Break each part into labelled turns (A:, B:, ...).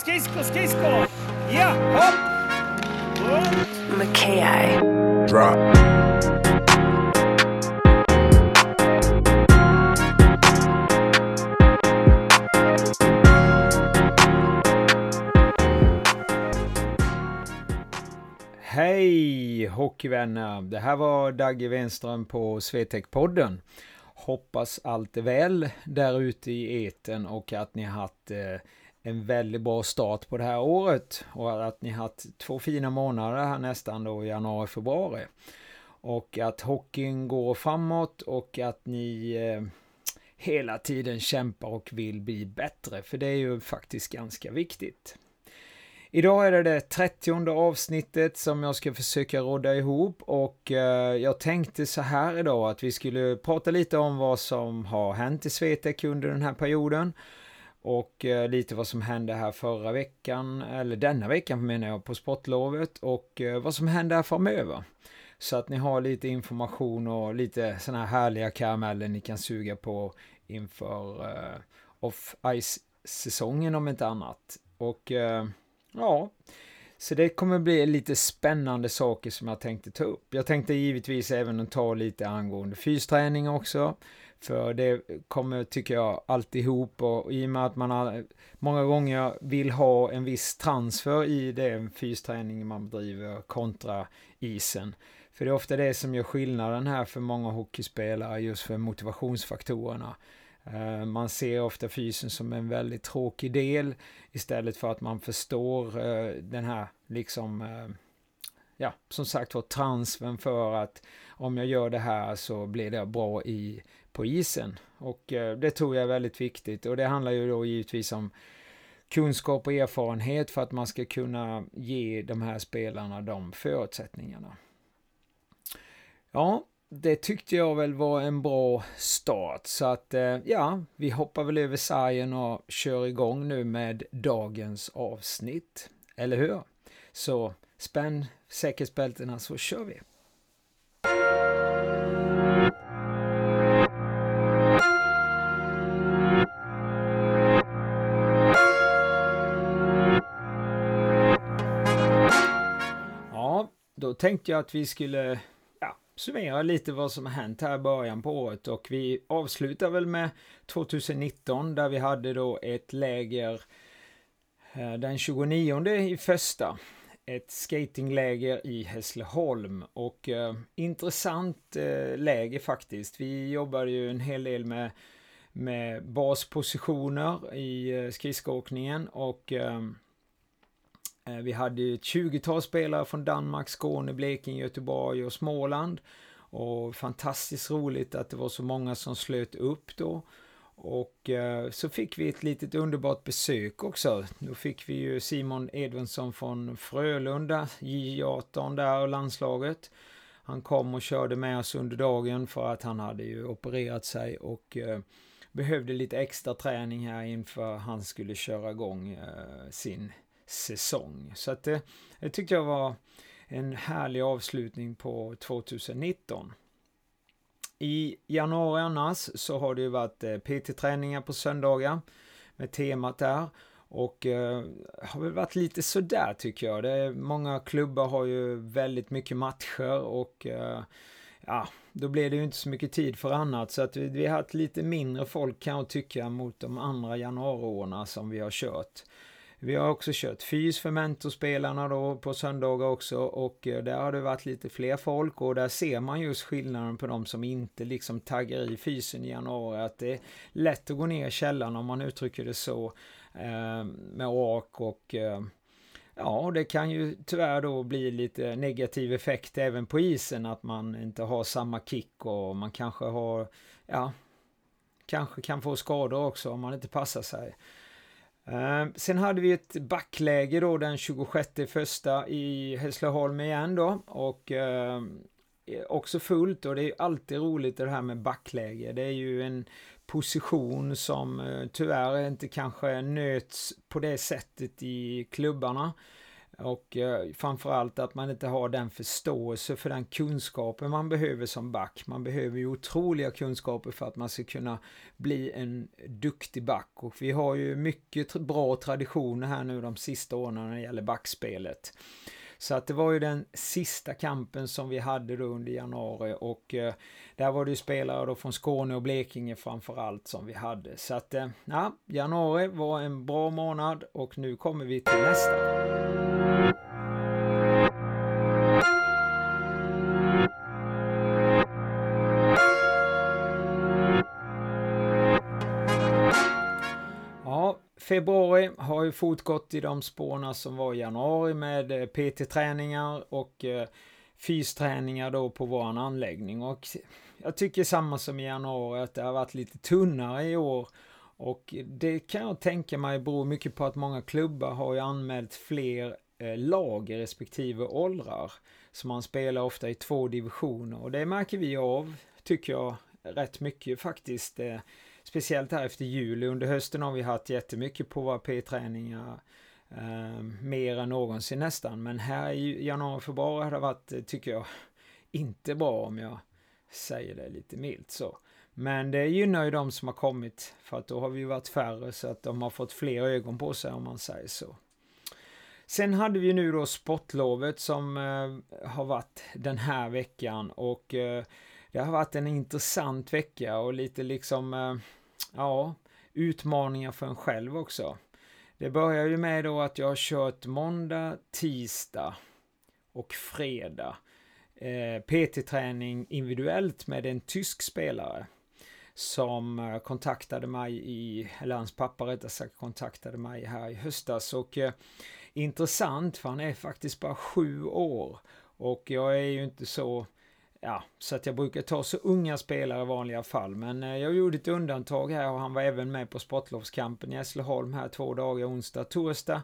A: skridskor, skridskor! Ja, hopp! Runt!
B: Mackay.
C: Drop.
D: Hej hockeyvänner! Det här var Dagge Wenström på Swetec-podden. Hoppas allt är väl där ute i eten och att ni har haft eh, en väldigt bra start på det här året och att ni haft två fina månader här nästan då januari, februari. Och att hockeyn går framåt och att ni eh, hela tiden kämpar och vill bli bättre, för det är ju faktiskt ganska viktigt. Idag är det det 30 avsnittet som jag ska försöka rodda ihop och eh, jag tänkte så här idag att vi skulle prata lite om vad som har hänt i Swetec under den här perioden och eh, lite vad som hände här förra veckan, eller denna veckan menar jag, på sportlovet och eh, vad som händer här framöver. Så att ni har lite information och lite sådana här härliga karameller ni kan suga på inför eh, off-ice-säsongen om inte annat. Och eh, ja, så det kommer bli lite spännande saker som jag tänkte ta upp. Jag tänkte givetvis även ta lite angående fysträning också. För det kommer, tycker jag, alltihop och i och med att man har, många gånger vill ha en viss transfer i den fysträning man bedriver kontra isen. För det är ofta det som gör skillnaden här för många hockeyspelare, just för motivationsfaktorerna. Eh, man ser ofta fysen som en väldigt tråkig del istället för att man förstår eh, den här, liksom, eh, ja, som sagt var, transfern för att om jag gör det här så blir det bra i, på isen. Och eh, det tror jag är väldigt viktigt och det handlar ju då givetvis om kunskap och erfarenhet för att man ska kunna ge de här spelarna de förutsättningarna. Ja, det tyckte jag väl var en bra start. Så att eh, ja, vi hoppar väl över sargen och kör igång nu med dagens avsnitt. Eller hur? Så spänn säkerhetsbältena så kör vi. Tänkte jag att vi skulle summera lite vad som har hänt här i början på året och vi avslutar väl med 2019 där vi hade då ett läger eh, den 29 i första. Ett skatingläger i Hässleholm och eh, intressant eh, läger faktiskt. Vi jobbade ju en hel del med, med baspositioner i eh, skridskoåkningen och Eh, Eh, vi hade ett 20-tal spelare från Danmark, Skåne, Blekinge, Göteborg och Småland. Och fantastiskt roligt att det var så många som slöt upp då. Och eh, så fick vi ett litet underbart besök också. Då fick vi ju Simon Edvinsson från Frölunda, J18 där och landslaget. Han kom och körde med oss under dagen för att han hade ju opererat sig och eh, behövde lite extra träning här inför han skulle köra igång sin säsong. Så att det, det tyckte jag var en härlig avslutning på 2019. I januari annars så har det ju varit eh, PT-träningar på söndagar med temat där. Och eh, har väl varit lite sådär tycker jag. Det är, många klubbar har ju väldigt mycket matcher och eh, ja, då blir det ju inte så mycket tid för annat. Så att vi, vi har haft lite mindre folk kan jag tycka mot de andra januariårna som vi har kört. Vi har också kört fys för mentorspelarna då på söndagar också och eh, där har det varit lite fler folk och där ser man just skillnaden på de som inte liksom taggar i fysen i januari att det är lätt att gå ner i källaren om man uttrycker det så eh, med AK och eh, Ja, det kan ju tyvärr då bli lite negativ effekt även på isen att man inte har samma kick och man kanske har, ja, kanske kan få skador också om man inte passar sig. Ehm, sen hade vi ett backläge då den 26 första i Hässleholm igen då och ehm, e, också fullt och det är alltid roligt det här med backläge. Det är ju en position som eh, tyvärr inte kanske nöts på det sättet i klubbarna. Och eh, framförallt att man inte har den förståelse för den kunskapen man behöver som back. Man behöver ju otroliga kunskaper för att man ska kunna bli en duktig back. Och vi har ju mycket bra traditioner här nu de sista åren när det gäller backspelet. Så att det var ju den sista kampen som vi hade då under januari och eh, där var det ju spelare då från Skåne och Blekinge framförallt som vi hade. Så att eh, ja, januari var en bra månad och nu kommer vi till nästa. Februari har ju fortgått i de spårna som var i januari med eh, PT-träningar och eh, fysträningar då på våran anläggning. Och jag tycker samma som i januari att det har varit lite tunnare i år. Och det kan jag tänka mig beror mycket på att många klubbar har ju anmält fler eh, lag i respektive åldrar. Så man spelar ofta i två divisioner och det märker vi av, tycker jag, rätt mycket faktiskt. Speciellt här efter juli. Under hösten har vi haft jättemycket på våra P-träningar. Eh, mer än någonsin nästan. Men här i januari, februari har det varit, tycker jag, inte bra om jag säger det lite milt så. Men det gynnar ju de som har kommit för att då har vi varit färre så att de har fått fler ögon på sig om man säger så. Sen hade vi nu då sportlovet som eh, har varit den här veckan och eh, det har varit en intressant vecka och lite liksom eh, ja, utmaningar för en själv också. Det börjar ju med då att jag har kört måndag, tisdag och fredag. Eh, PT-träning individuellt med en tysk spelare som eh, kontaktade mig i, eller hans pappa rättare sagt kontaktade mig här i höstas och eh, intressant för han är faktiskt bara sju år och jag är ju inte så Ja, så att jag brukar ta så unga spelare i vanliga fall. Men eh, jag gjorde ett undantag här och han var även med på sportlovskampen i Hässleholm här två dagar, onsdag, torsdag.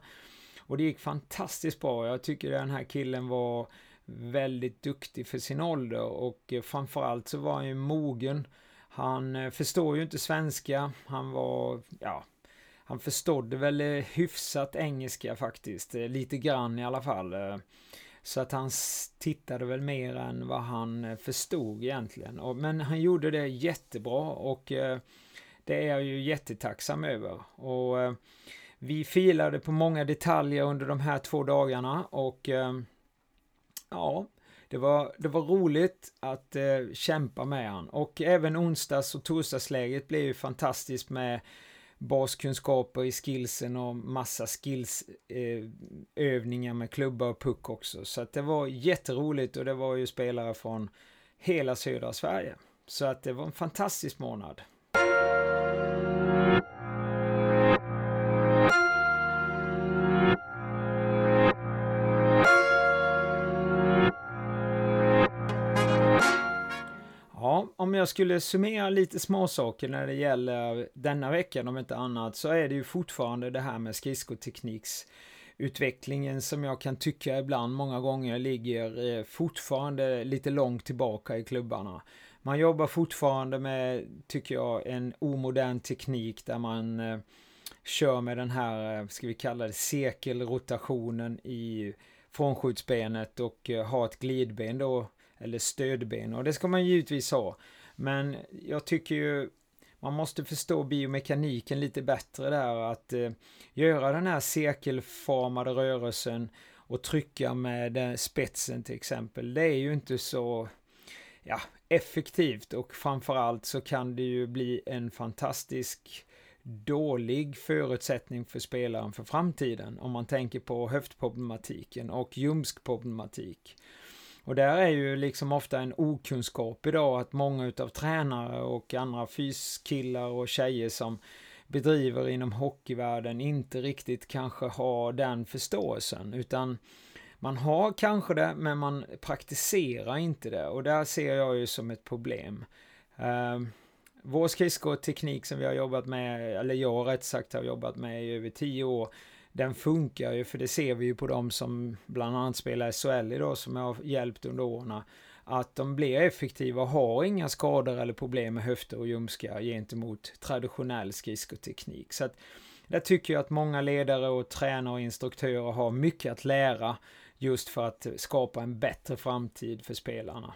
D: Och det gick fantastiskt bra. Jag tycker den här killen var väldigt duktig för sin ålder och eh, framförallt så var han ju mogen. Han eh, förstår ju inte svenska. Han var, ja, han förstod väl hyfsat engelska faktiskt. Lite grann i alla fall. Så att han tittade väl mer än vad han eh, förstod egentligen. Men han gjorde det jättebra och eh, det är jag ju jättetacksam över. Och eh, vi filade på många detaljer under de här två dagarna och eh, ja, det var, det var roligt att eh, kämpa med han. Och även onsdags och torsdagsläget blev ju fantastiskt med baskunskaper i skillsen och massa skillsövningar eh, med klubba och puck också. Så att det var jätteroligt och det var ju spelare från hela södra Sverige. Så att det var en fantastisk månad. Om jag skulle summera lite småsaker när det gäller denna veckan om inte annat så är det ju fortfarande det här med skridskotekniksutvecklingen som jag kan tycka ibland många gånger ligger eh, fortfarande lite långt tillbaka i klubbarna. Man jobbar fortfarande med, tycker jag, en omodern teknik där man eh, kör med den här, eh, ska vi kalla det cirkelrotationen i frånskjutsbenet och eh, har ett glidben då eller stödben och det ska man givetvis ha. Men jag tycker ju man måste förstå biomekaniken lite bättre där att eh, göra den här cirkelformade rörelsen och trycka med spetsen till exempel. Det är ju inte så ja, effektivt och framförallt så kan det ju bli en fantastisk dålig förutsättning för spelaren för framtiden om man tänker på höftproblematiken och ljumskproblematik. Och där är ju liksom ofta en okunskap idag att många utav tränare och andra fyskillar och tjejer som bedriver inom hockeyvärlden inte riktigt kanske har den förståelsen utan man har kanske det men man praktiserar inte det och där ser jag ju som ett problem. Uh, vår skridskoteknik som vi har jobbat med, eller jag rätt sagt har jobbat med i över tio år, den funkar ju, för det ser vi ju på de som bland annat spelar SHL idag, som jag har hjälpt under åren, att de blir effektiva och har inga skador eller problem med höfter och ljumskar gentemot traditionell skridskoteknik. Så att där tycker jag att många ledare och tränare och instruktörer har mycket att lära just för att skapa en bättre framtid för spelarna.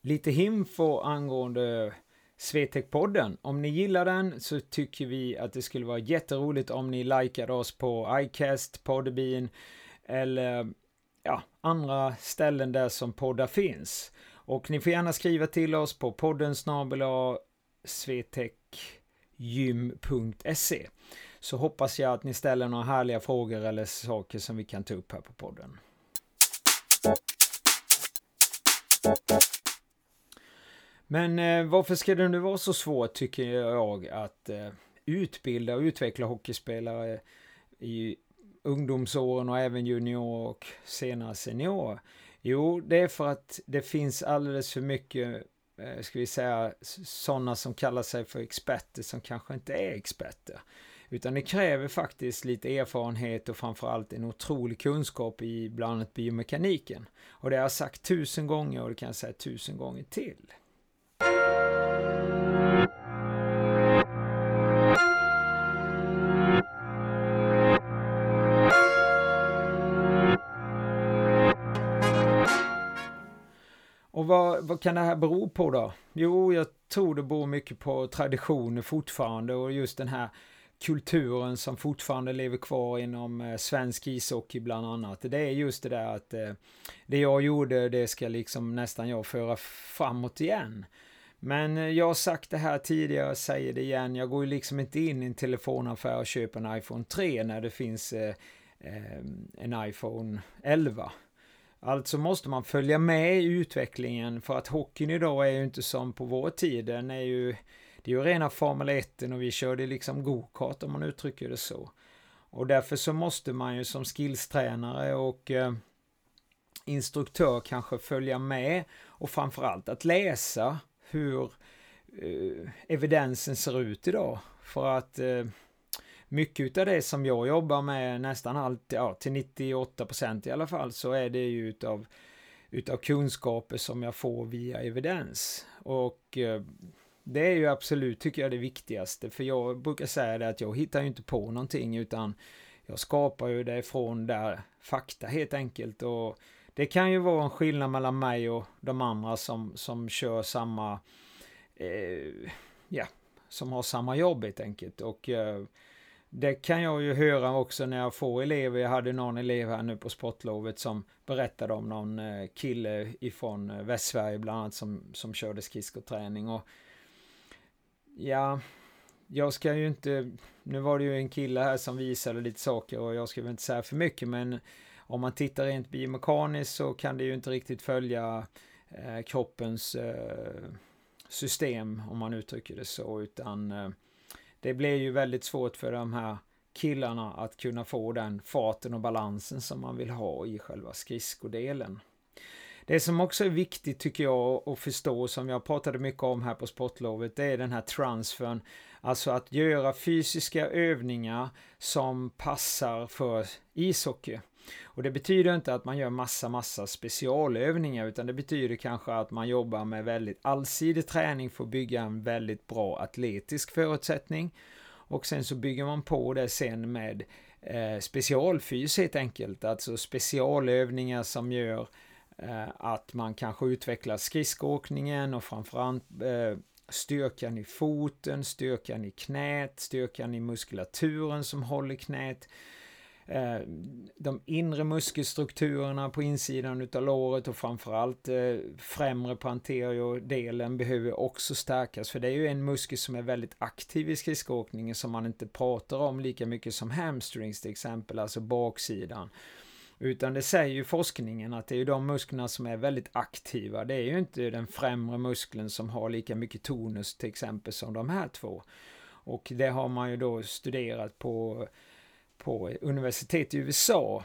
D: Lite info angående Swetec-podden. Om ni gillar den så tycker vi att det skulle vara jätteroligt om ni likade oss på iCast, Podbean eller ja, andra ställen där som poddar finns. Och ni får gärna skriva till oss på podden snabel svetekgym.se så hoppas jag att ni ställer några härliga frågor eller saker som vi kan ta upp här på podden. Men eh, varför ska det nu vara så svårt tycker jag att eh, utbilda och utveckla hockeyspelare i ungdomsåren och även junior och senare senior? Jo, det är för att det finns alldeles för mycket, eh, ska vi säga, sådana som kallar sig för experter som kanske inte är experter. Utan det kräver faktiskt lite erfarenhet och framförallt en otrolig kunskap i bland annat biomekaniken. Och det har jag sagt tusen gånger och det kan jag säga tusen gånger till. Och vad, vad, kan det här bero på då? Jo, jag tror det beror mycket på traditioner fortfarande och just den här kulturen som fortfarande lever kvar inom eh, svensk ishockey bland annat. Det är just det där att eh, det jag gjorde, det ska liksom nästan jag föra framåt igen. Men eh, jag har sagt det här tidigare, säger det igen, jag går ju liksom inte in i en telefonaffär och köper en iPhone 3 när det finns eh, eh, en iPhone 11. Alltså måste man följa med i utvecklingen för att hockeyn idag är ju inte som på vår tid. Den är ju, det är ju rena Formel 1 och vi körde liksom gokart om man uttrycker det så. Och därför så måste man ju som skillstränare och eh, instruktör kanske följa med och framförallt att läsa hur eh, evidensen ser ut idag. För att eh, mycket av det som jag jobbar med, nästan allt, ja, till 98 procent i alla fall, så är det ju utav, utav kunskaper som jag får via evidens. Och eh, det är ju absolut, tycker jag, det viktigaste. För jag brukar säga det att jag hittar ju inte på någonting, utan jag skapar ju det från där fakta helt enkelt. Och det kan ju vara en skillnad mellan mig och de andra som, som kör samma, eh, ja, som har samma jobb helt enkelt. Och eh, det kan jag ju höra också när jag får elever. Jag hade någon elev här nu på sportlovet som berättade om någon eh, kille ifrån eh, Västsverige bland annat som, som körde skridskoträning. Och ja, jag ska ju inte, nu var det ju en kille här som visade lite saker och jag ska väl inte säga för mycket men om man tittar rent biomekaniskt så kan det ju inte riktigt följa eh, kroppens eh, system om man uttrycker det så utan eh, det blir ju väldigt svårt för de här killarna att kunna få den farten och balansen som man vill ha i själva skridskodelen. Det som också är viktigt tycker jag att förstå, som jag pratade mycket om här på sportlovet, det är den här transfern. Alltså att göra fysiska övningar som passar för ishockey. Och det betyder inte att man gör massa, massa specialövningar, utan det betyder kanske att man jobbar med väldigt allsidig träning för att bygga en väldigt bra atletisk förutsättning. Och sen så bygger man på det sen med eh, specialfys helt enkelt, alltså specialövningar som gör eh, att man kanske utvecklar skridskoåkningen och framförallt eh, styrkan i foten, styrkan i knät, styrkan i muskulaturen som håller knät. Eh, de inre muskelstrukturerna på insidan utav låret och framförallt eh, främre på delen behöver också stärkas för det är ju en muskel som är väldigt aktiv i skridskoåkningen som man inte pratar om lika mycket som hamstrings till exempel, alltså baksidan. Utan det säger ju forskningen att det är ju de musklerna som är väldigt aktiva. Det är ju inte den främre muskeln som har lika mycket tonus till exempel som de här två. Och det har man ju då studerat på på universitet i USA,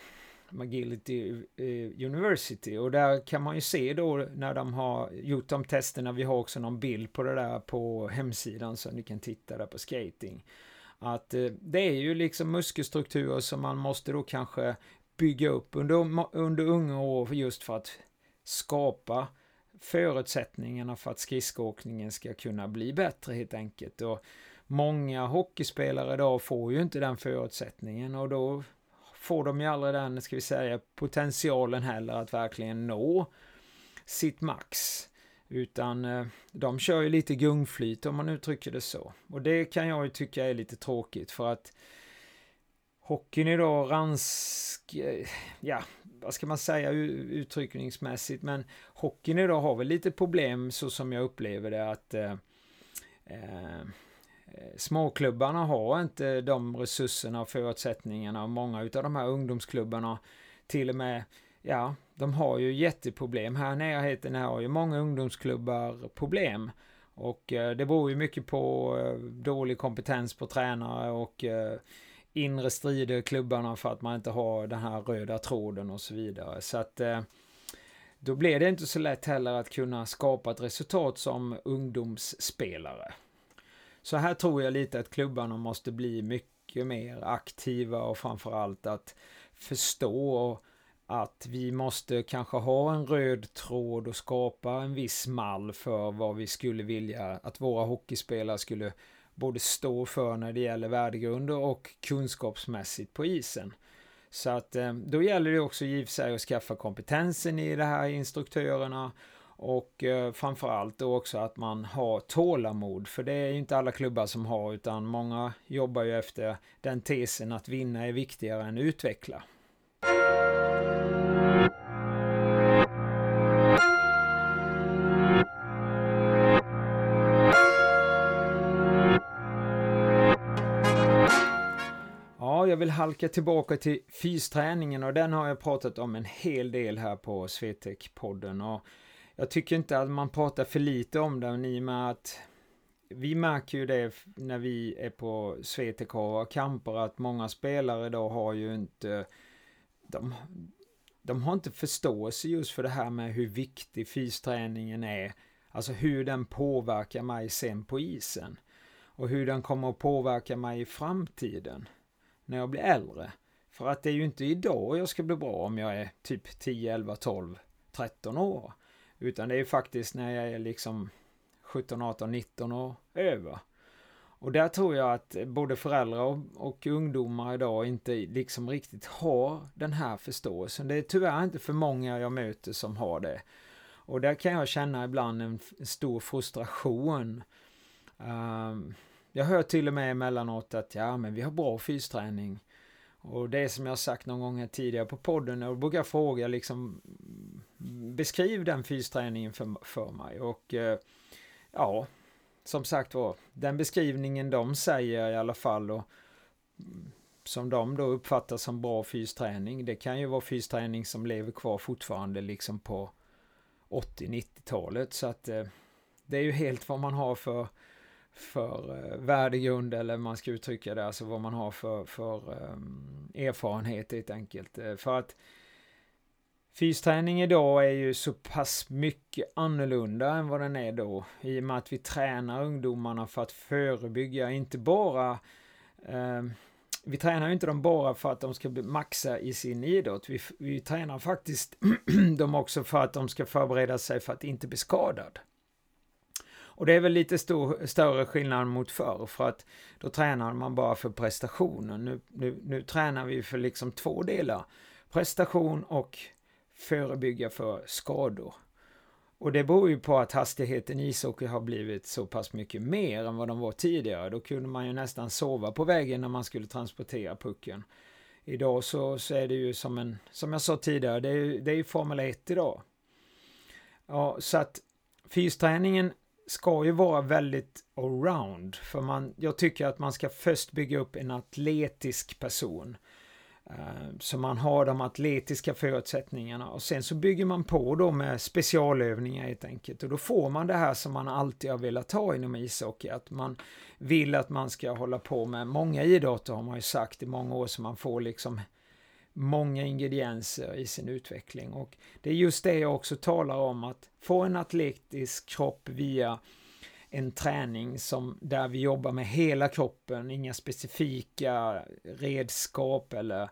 D: McGillity eh, University. Och där kan man ju se då när de har gjort de testerna, vi har också någon bild på det där på hemsidan så ni kan titta där på skating. Att eh, det är ju liksom muskelstrukturer som man måste då kanske bygga upp under, under unga år just för att skapa förutsättningarna för att skridskoåkningen ska kunna bli bättre helt enkelt. Och många hockeyspelare idag får ju inte den förutsättningen och då får de ju aldrig den, ska vi säga, potentialen heller att verkligen nå sitt max. Utan eh, de kör ju lite gungflyt om man uttrycker det så. Och det kan jag ju tycka är lite tråkigt för att hockeyn idag ransk, eh, ja, vad ska man säga uttryckningsmässigt, men hockeyn idag har väl lite problem så som jag upplever det att eh, eh Eh, småklubbarna har inte de resurserna och förutsättningarna många av de här ungdomsklubbarna till och med, ja, de har ju jätteproblem. Här i närheten har ju många ungdomsklubbar problem. Och eh, det beror ju mycket på eh, dålig kompetens på tränare och inre strider i klubbarna för att man inte har den här röda tråden och så vidare. Så att då blir det inte så lätt heller att kunna skapa ett resultat som ungdomsspelare. Så här tror jag lite att klubbarna måste bli mycket mer aktiva och framförallt att förstå att vi måste kanske ha en röd tråd och skapa en viss mall för vad vi skulle vilja att våra hockeyspelare skulle både stå för när det gäller värdegrunder och kunskapsmässigt på isen. Så att eh, då gäller det också givetvis att skaffa kompetensen i det här instruktörerna och eh, framförallt då också att man har tålamod, för det är ju inte alla klubbar som har, utan många jobbar ju efter den tesen att vinna är viktigare än utveckla. jag vill halka tillbaka till fysträningen och den har jag pratat om en hel del här på Swetec-podden. Och jag tycker inte att man pratar för lite om den i och med att vi märker ju det när vi är på Swetec och kamper att många spelare då har ju inte de, de har inte förståelse just för det här med hur viktig fysträningen är. Alltså hur den påverkar mig sen på isen. Och hur den kommer att påverka mig i framtiden när jag blir äldre. För att det är ju inte idag jag ska bli bra om jag är typ 10, 11, 12, 13 år. Utan det är faktiskt när jag är liksom 17, 18, 19 och över. Och där tror jag att både föräldrar och, och, ungdomar idag inte liksom riktigt har den här förståelsen. Det är tyvärr inte för många jag möter som har det. Och där kan jag känna ibland en, en stor frustration. Um, jag hör till och med emellanåt att ja, men vi har bra fysträning. Och det är som jag sagt någon gång här tidigare på podden, och då brukar jag fråga liksom beskriv den fysträningen för, för mig. Och eh, ja, som sagt var, den beskrivningen de säger i alla fall och mm, som de då uppfattar som bra fysträning, det kan ju vara fysträning som lever kvar fortfarande liksom på 80-90-talet. Så att eh, det är ju helt vad man har för för eh, värdegrund eller man ska uttrycka det, alltså vad man har för, för eh, erfarenhet helt enkelt. Eh, för att fysträning idag är ju så pass mycket annorlunda än vad den är då. I och med att vi tränar ungdomarna för att förebygga, inte bara eh, vi tränar ju inte dem bara för att de ska maxa i sin idrott. Vi, vi tränar faktiskt dem också för att de ska förbereda sig för att inte bli skadad. Och det är väl lite stor, större skillnad mot förr, för att då tränar man bara för prestationen. Nu, nu, nu tränar vi för liksom två delar. Prestation och förebygga för skador. Och det beror ju på att hastigheten i ishockey har blivit så pass mycket mer än vad de var tidigare. Då kunde man ju nästan sova på vägen när man skulle transportera pucken. Idag så, så är det ju som en, som jag sa tidigare, det är, det är ju Formel 1 idag. Ja, så att fysträningen ska ju vara väldigt allround. För man, jag tycker att man ska först bygga upp en atletisk person. Eh, så man har de atletiska förutsättningarna och sen så bygger man på då med specialövningar helt enkelt. Och då får man det här som man alltid har velat ha inom ishockey. Att man vill att man ska hålla på med många idrotter har man ju sagt i många år så man får liksom många ingredienser i sin utveckling. Och det är just det jag också talar om, att få en atletisk kropp via en träning som, där vi jobbar med hela kroppen, inga specifika redskap eller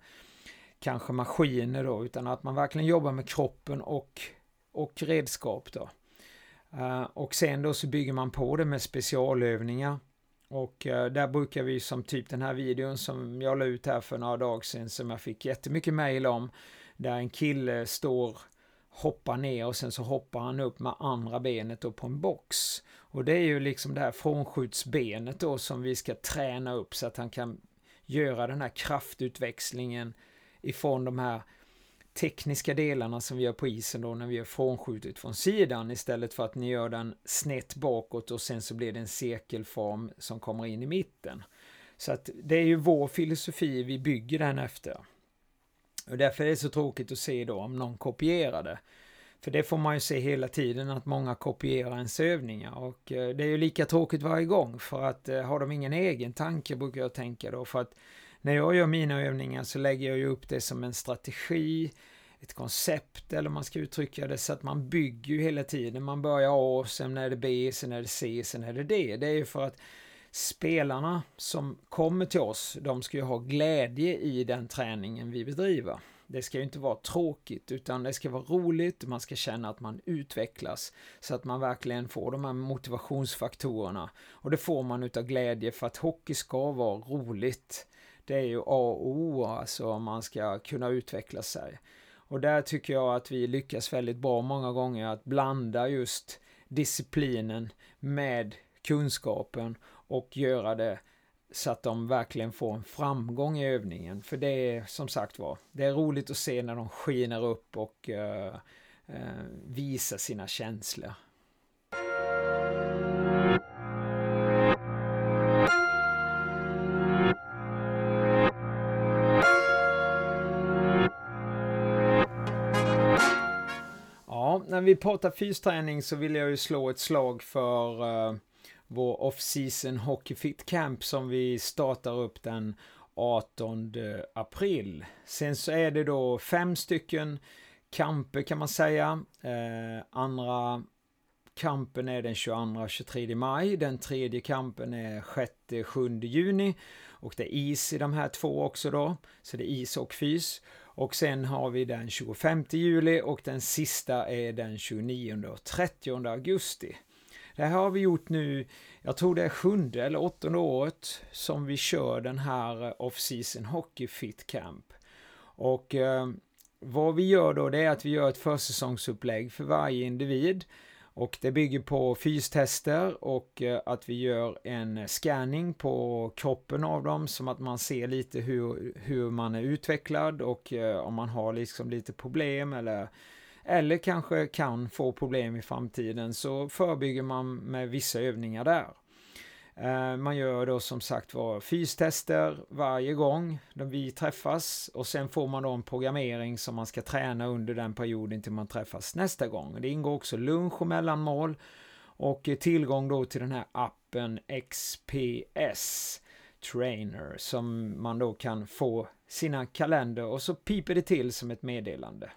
D: kanske maskiner då, utan att man verkligen jobbar med kroppen och, och redskap då. Uh, och sen då så bygger man på det med specialövningar. Och uh, där brukar vi som typ den här videon som jag la ut här för några dagar sedan som jag fick jättemycket mail om. Där en kille står hoppar ner och sen så hoppar han upp med andra benet då på en box. Och det är ju liksom det här frånskjutsbenet då som vi ska träna upp så att han kan göra den här kraftutväxlingen ifrån de här tekniska delarna som vi gör på isen då när vi gör frånskjutet från sidan istället för att ni gör den snett bakåt och sen så blir det en cirkelform som kommer in i mitten. Så att det är ju vår filosofi vi bygger den efter. Och därför är det så tråkigt att se då om någon kopierar det. För det får man ju se hela tiden att många kopierar ens övningar och eh, det är ju lika tråkigt varje gång för att eh, har de ingen egen tanke brukar jag tänka då för att när jag gör mina övningar så lägger jag ju upp det som en strategi, ett koncept eller man ska uttrycka det så att man bygger ju hela tiden. Man börjar A, sen är det B, sen är det C, sen är det D. Det är ju för att spelarna som kommer till oss, de ska ju ha glädje i den träningen vi bedriver. Det ska ju inte vara tråkigt utan det ska vara roligt, man ska känna att man utvecklas så att man verkligen får de här motivationsfaktorerna. Och det får man utav glädje för att hockey ska vara roligt. Det är ju A och O alltså om man ska kunna utveckla sig. Och där tycker jag att vi lyckas väldigt bra många gånger att blanda just disciplinen med kunskapen och göra det så att de verkligen får en framgång i övningen. För det är som sagt var, det är roligt att se när de skiner upp och uh, uh, visar sina känslor. Ja, när vi pratar fysträning så vill jag ju slå ett slag för uh, vår off-season Hockey Fit Camp som vi startar upp den 18 april. Sen så är det då fem stycken kamper kan man säga. Eh, andra kampen är den 22-23 maj. Den tredje kampen är 6-7 juni. Och det är is i de här två också då. Så det är is och fys. Och sen har vi den 25 juli och den sista är den 29 och 30 augusti. Det här har vi gjort nu, jag tror det är sjunde eller åttonde året som vi kör den här eh, off-season Hockey Fit Camp. Och eh, vad vi gör då det är att vi gör ett försäsongsupplägg för varje individ. Och det bygger på fystester och eh, att vi gör en scanning på kroppen av dem som att man ser lite hur, hur man är utvecklad och eh, om man har liksom lite problem eller eller kanske kan få problem i framtiden så förebygger man med vissa övningar där. Eh, man gör då som sagt var fystester varje gång vi träffas och sen får man då en programmering som man ska träna under den perioden till man träffas nästa gång. Det ingår också lunch och mellanmål och tillgång då till den här appen XPS Trainer som man då kan få sina kalender och så piper det till som ett meddelande.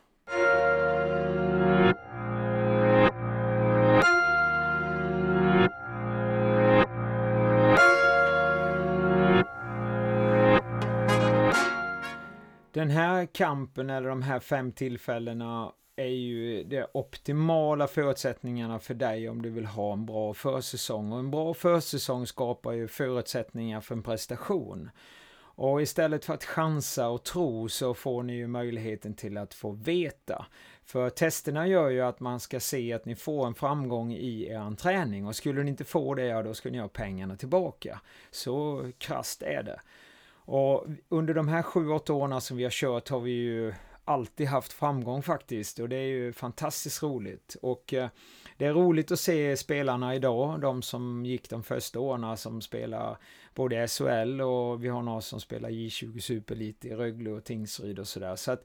D: Den här kampen eller de här fem tillfällena är ju de optimala förutsättningarna för dig om du vill ha en bra försäsong. Och en bra försäsong skapar ju förutsättningar för en prestation. Och istället för att chansa och tro så får ni ju möjligheten till att få veta. För testerna gör ju att man ska se att ni får en framgång i er träning och skulle ni inte få det, ja då ska ni ha pengarna tillbaka. Så krast är det. Och under de här sju, åtta åren som vi har kört har vi ju alltid haft framgång faktiskt och det är ju fantastiskt roligt. Och eh, det är roligt att se spelarna idag, de som gick de första åren som spelar både SHL och vi har några som spelar J20 Superlite i Rögle och Tingsryd och sådär. Så att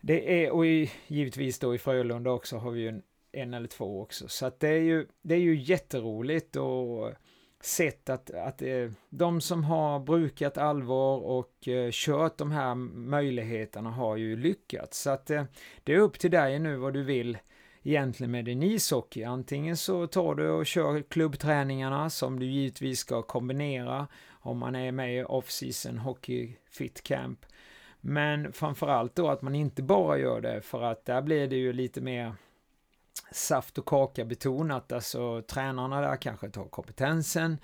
D: det är, och i, givetvis då i Frölunda också har vi ju en, en eller två också. Så att det är ju, det är ju jätteroligt och sett att, att eh, de som har brukat allvar och eh, kört de här möjligheterna har ju lyckats. Så att eh, det är upp till dig nu vad du vill egentligen med din ishockey. Antingen så tar du och kör klubbträningarna som du givetvis ska kombinera om man är med i off-season hockey fit camp. Men framförallt då att man inte bara gör det för att där blir det ju lite mer saft och kaka betonat, alltså tränarna där kanske tar kompetensen,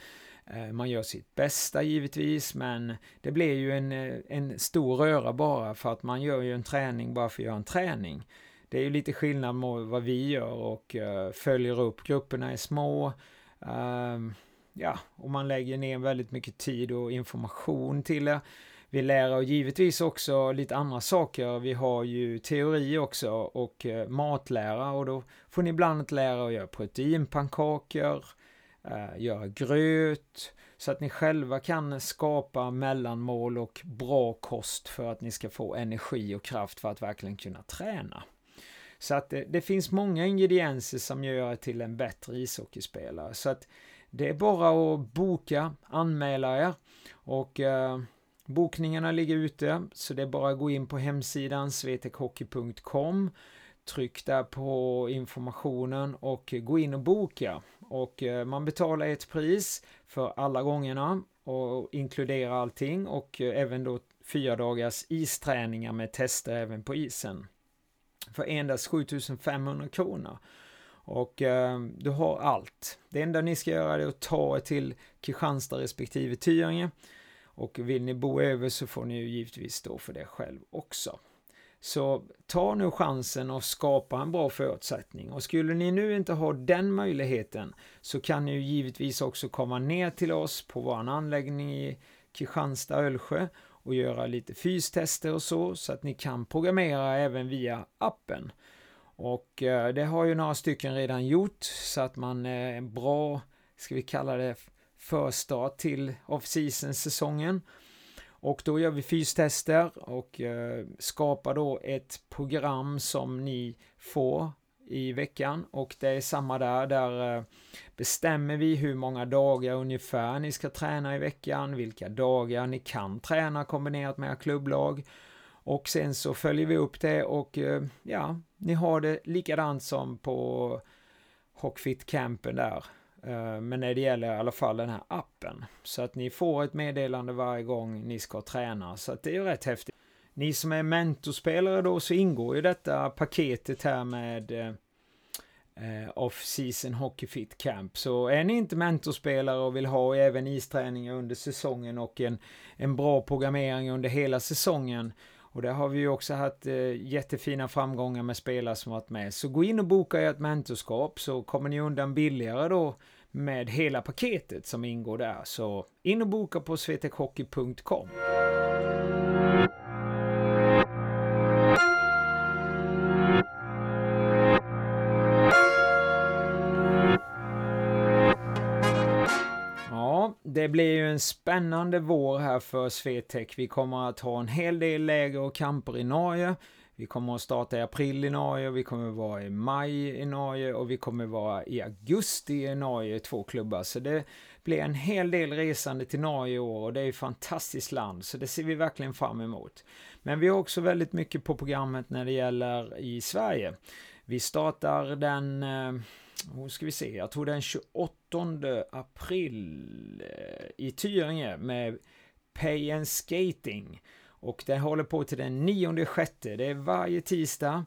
D: eh, man gör sitt bästa givetvis, men det blir ju en, eh, en stor röra bara för att man gör ju en träning bara för att göra en träning. Det är ju lite skillnad mot vad vi gör och eh, följer upp. Grupperna är små. Ehm, ja, och man lägger ner väldigt mycket tid och information till det. Vi lär givetvis också lite andra saker. Vi har ju teori också och eh, matlära och då får ni ibland lära att göra proteinpannkakor, eh, göra gröt, så att ni själva kan skapa mellanmål och bra kost för att ni ska få energi och kraft för att verkligen kunna träna. Så att det, det, finns många ingredienser som gör till en bättre ishockeyspelare. Så att det är bara att boka, anmäla er och eh, bokningarna ligger ute så det är bara att gå in på hemsidan svetekhockey.com Tryck där på informationen och gå in och boka. Och eh, man betalar ett pris för alla gångerna och inkluderar allting och eh, även då fyra dagars isträningar med tester även på isen för endast 7500 kronor. Och eh, du har allt. Det enda ni ska göra är att ta er till Kristianstad respektive Tyringe. Och vill ni bo över så får ni ju givetvis stå för det själv också. Så ta nu chansen och skapa en bra förutsättning. Och skulle ni nu inte ha den möjligheten så kan ni ju givetvis också komma ner till oss på vår anläggning i Kristianstad, Ölsjö och göra lite fystester och så, så att ni kan programmera även via appen. Och eh, det har ju några stycken redan gjort, så att man är en bra, ska vi kalla det, förstart till off-season säsongen. Och då gör vi fystester och eh, skapar då ett program som ni får i veckan och det är samma där, där eh, bestämmer vi hur många dagar ungefär ni ska träna i veckan, vilka dagar ni kan träna kombinerat med klubblag och sen så följer vi upp det och eh, ja, ni har det likadant som på Hockfit-campen där. Eh, men när det gäller i alla fall den här appen. Så att ni får ett meddelande varje gång ni ska träna. Så att det är ju rätt häftigt. Ni som är mentorspelare då så ingår ju detta paketet här med eh, eh, off-season Hockey Fit Camp. Så är ni inte mentorspelare och vill ha även isträningar under säsongen och en, en bra programmering under hela säsongen och där har vi ju också haft eh, jättefina framgångar med spelare som varit med. Så gå in och boka ert mentorskap så kommer ni undan billigare då med hela paketet som ingår där. Så in och boka på svetekhockey.com. det blir ju en spännande vår här för Swetec. Vi kommer att ha en hel del läger och kamper i Norge. Vi kommer att starta i april i Norge, vi kommer att vara i maj i Norge och vi kommer att vara i augusti i Norge, två klubbar. Så det blir en hel del resande till Norge i år och det är ett fantastiskt land, så det ser vi verkligen fram emot. Men vi har också väldigt mycket på programmet när det gäller i Sverige. Vi startar den eh, nu ska vi se, jag tror den 28 april eh, i Tyringe med Pay and Skating. Och det håller på till den 9 sjätte. Det är varje tisdag.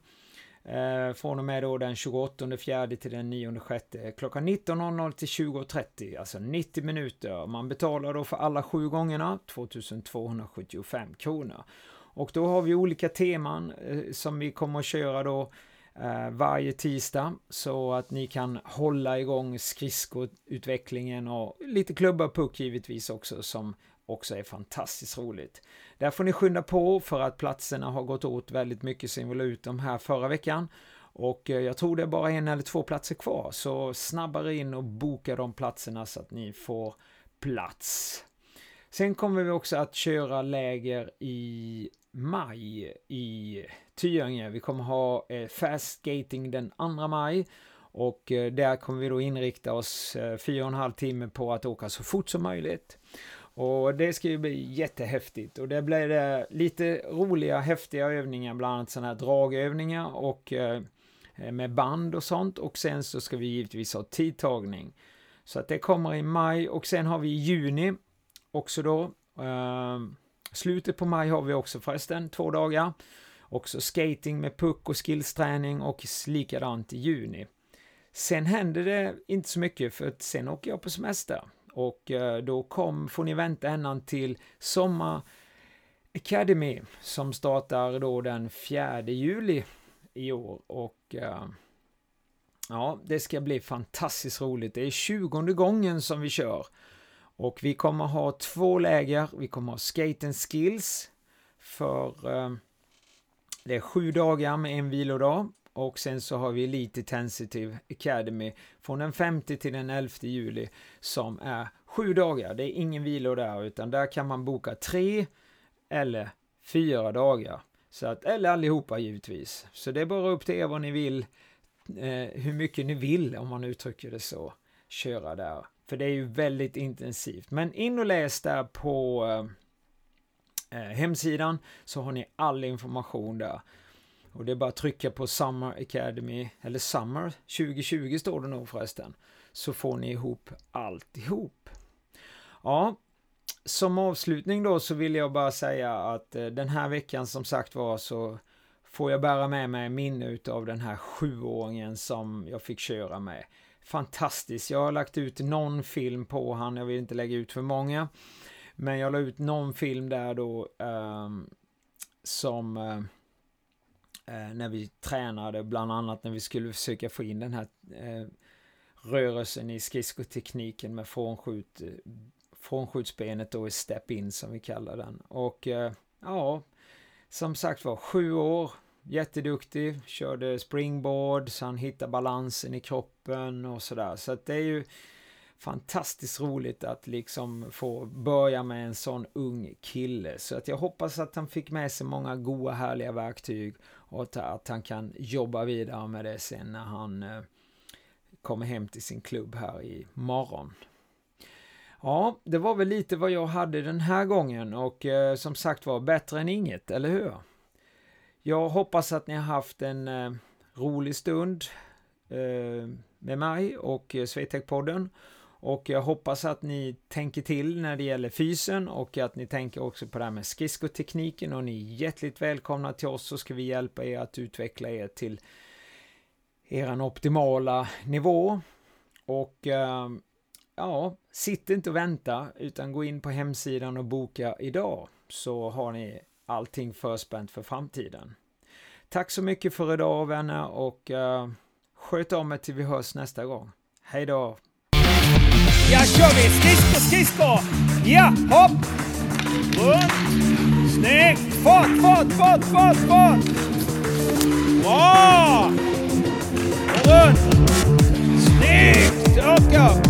D: Eh, från och med då den 28 fjärde till den 9 sjätte. Klockan 19.00 till 20.30. Alltså 90 minuter. Man betalar då för alla sju gångerna 2275 kronor. Och då har vi olika teman eh, som vi kommer att köra då Eh, varje tisdag så att ni kan hålla igång skridskoutvecklingen och lite klubba puck givetvis också som också är fantastiskt roligt. Där får ni skynda på för att platserna har gått åt väldigt mycket sen vi la ut dem här förra veckan. Och eh, jag tror det är bara en eller två platser kvar, så snabbare in och boka de platserna så att ni får plats. Sen kommer vi också att köra läger i maj i Tyringe. Vi kommer ha eh, fast skating den 2 maj och eh, där kommer vi då inrikta oss eh, fyra och en halv timme på att åka så fort som möjligt. Och det ska ju bli jättehäftigt och det blir det lite roliga häftiga övningar, bland annat sådana här dragövningar och eh, eh, med band och sånt och sen så ska vi givetvis ha tidtagning. Så att det kommer i maj och sen har vi i juni också då. Ehm, slutet på maj har vi också förresten två dagar också skating med puck och skillsträning och likadant i juni. Sen händer det inte så mycket för att sen åker jag på semester och eh, då kom, får ni vänta ända till Sommar Academy som startar då den 4 juli i år och eh, ja, det ska bli fantastiskt roligt. Det är 20 gången som vi kör och vi kommer ha två läger. Vi kommer ha skate and skills för eh, det är sju dagar med en vilodag och sen så har vi Elite Tensitive Academy från den 5 till den 11 juli som är sju dagar. Det är ingen vilo där utan där kan man boka tre eller fyra dagar. Så att, eller allihopa givetvis. Så det är bara upp till er vad ni vill, eh, hur mycket ni vill om man uttrycker det så, köra där. För det är ju väldigt intensivt. Men in och läs där på eh, eh hemsidan så har ni all information där. Och det är bara att trycka på Summer Academy, eller Summer 2020 står det nog förresten. Så får ni ihop alltihop. Ja, som avslutning då så vill jag bara säga att eh, den här veckan som sagt var så får jag bära med mig minne av den här sjuåringen som jag fick köra med. Fantastiskt. Jag har lagt ut någon film på han, jag vill inte lägga ut för många. Men jag la ut någon film där då ehm, eh, som eh, när vi tränade, bland annat när vi skulle försöka få in den här eh, rörelsen i skridskotekniken med frånskjut eh, frånskjutsbenet då i step in som vi kallar den. Och eh, ja, som sagt var, sju år, jätteduktig, körde springboard så han hittade balansen i kroppen och sådär. Så att det är ju fantastiskt roligt att liksom få börja med en sån ung kille. Så att jag hoppas att han fick med sig många goda härliga verktyg och att han kan jobba vidare med det sen när han eh, kommer hem till sin klubb här i morgon. Ja, det var väl lite vad jag hade den här gången och eh, som sagt var bättre än inget, eller hur? Jag hoppas att ni har haft en eh, rolig stund eh, med mig och eh, Swetec-podden. Och jag hoppas att ni tänker till när det gäller fysen och att ni tänker också på det här med skridskotekniken och ni är hjärtligt välkomna till oss så ska vi hjälpa er att utveckla er till er optimala nivå. Och ehm, ja, sitt inte och vänta utan gå in på hemsidan och boka idag så har ni allting förspänt för framtiden. Tack så mycket för idag vänner och uh, sköt om er till vi hörs nästa gång. Hej då!
A: Ja, kör vi! Skridsko, skridsko! Ja, hopp! Runt! Snyggt! Fart, fart, fart, fart, fart! Bra! Runt! Snyggt! Upp, upp!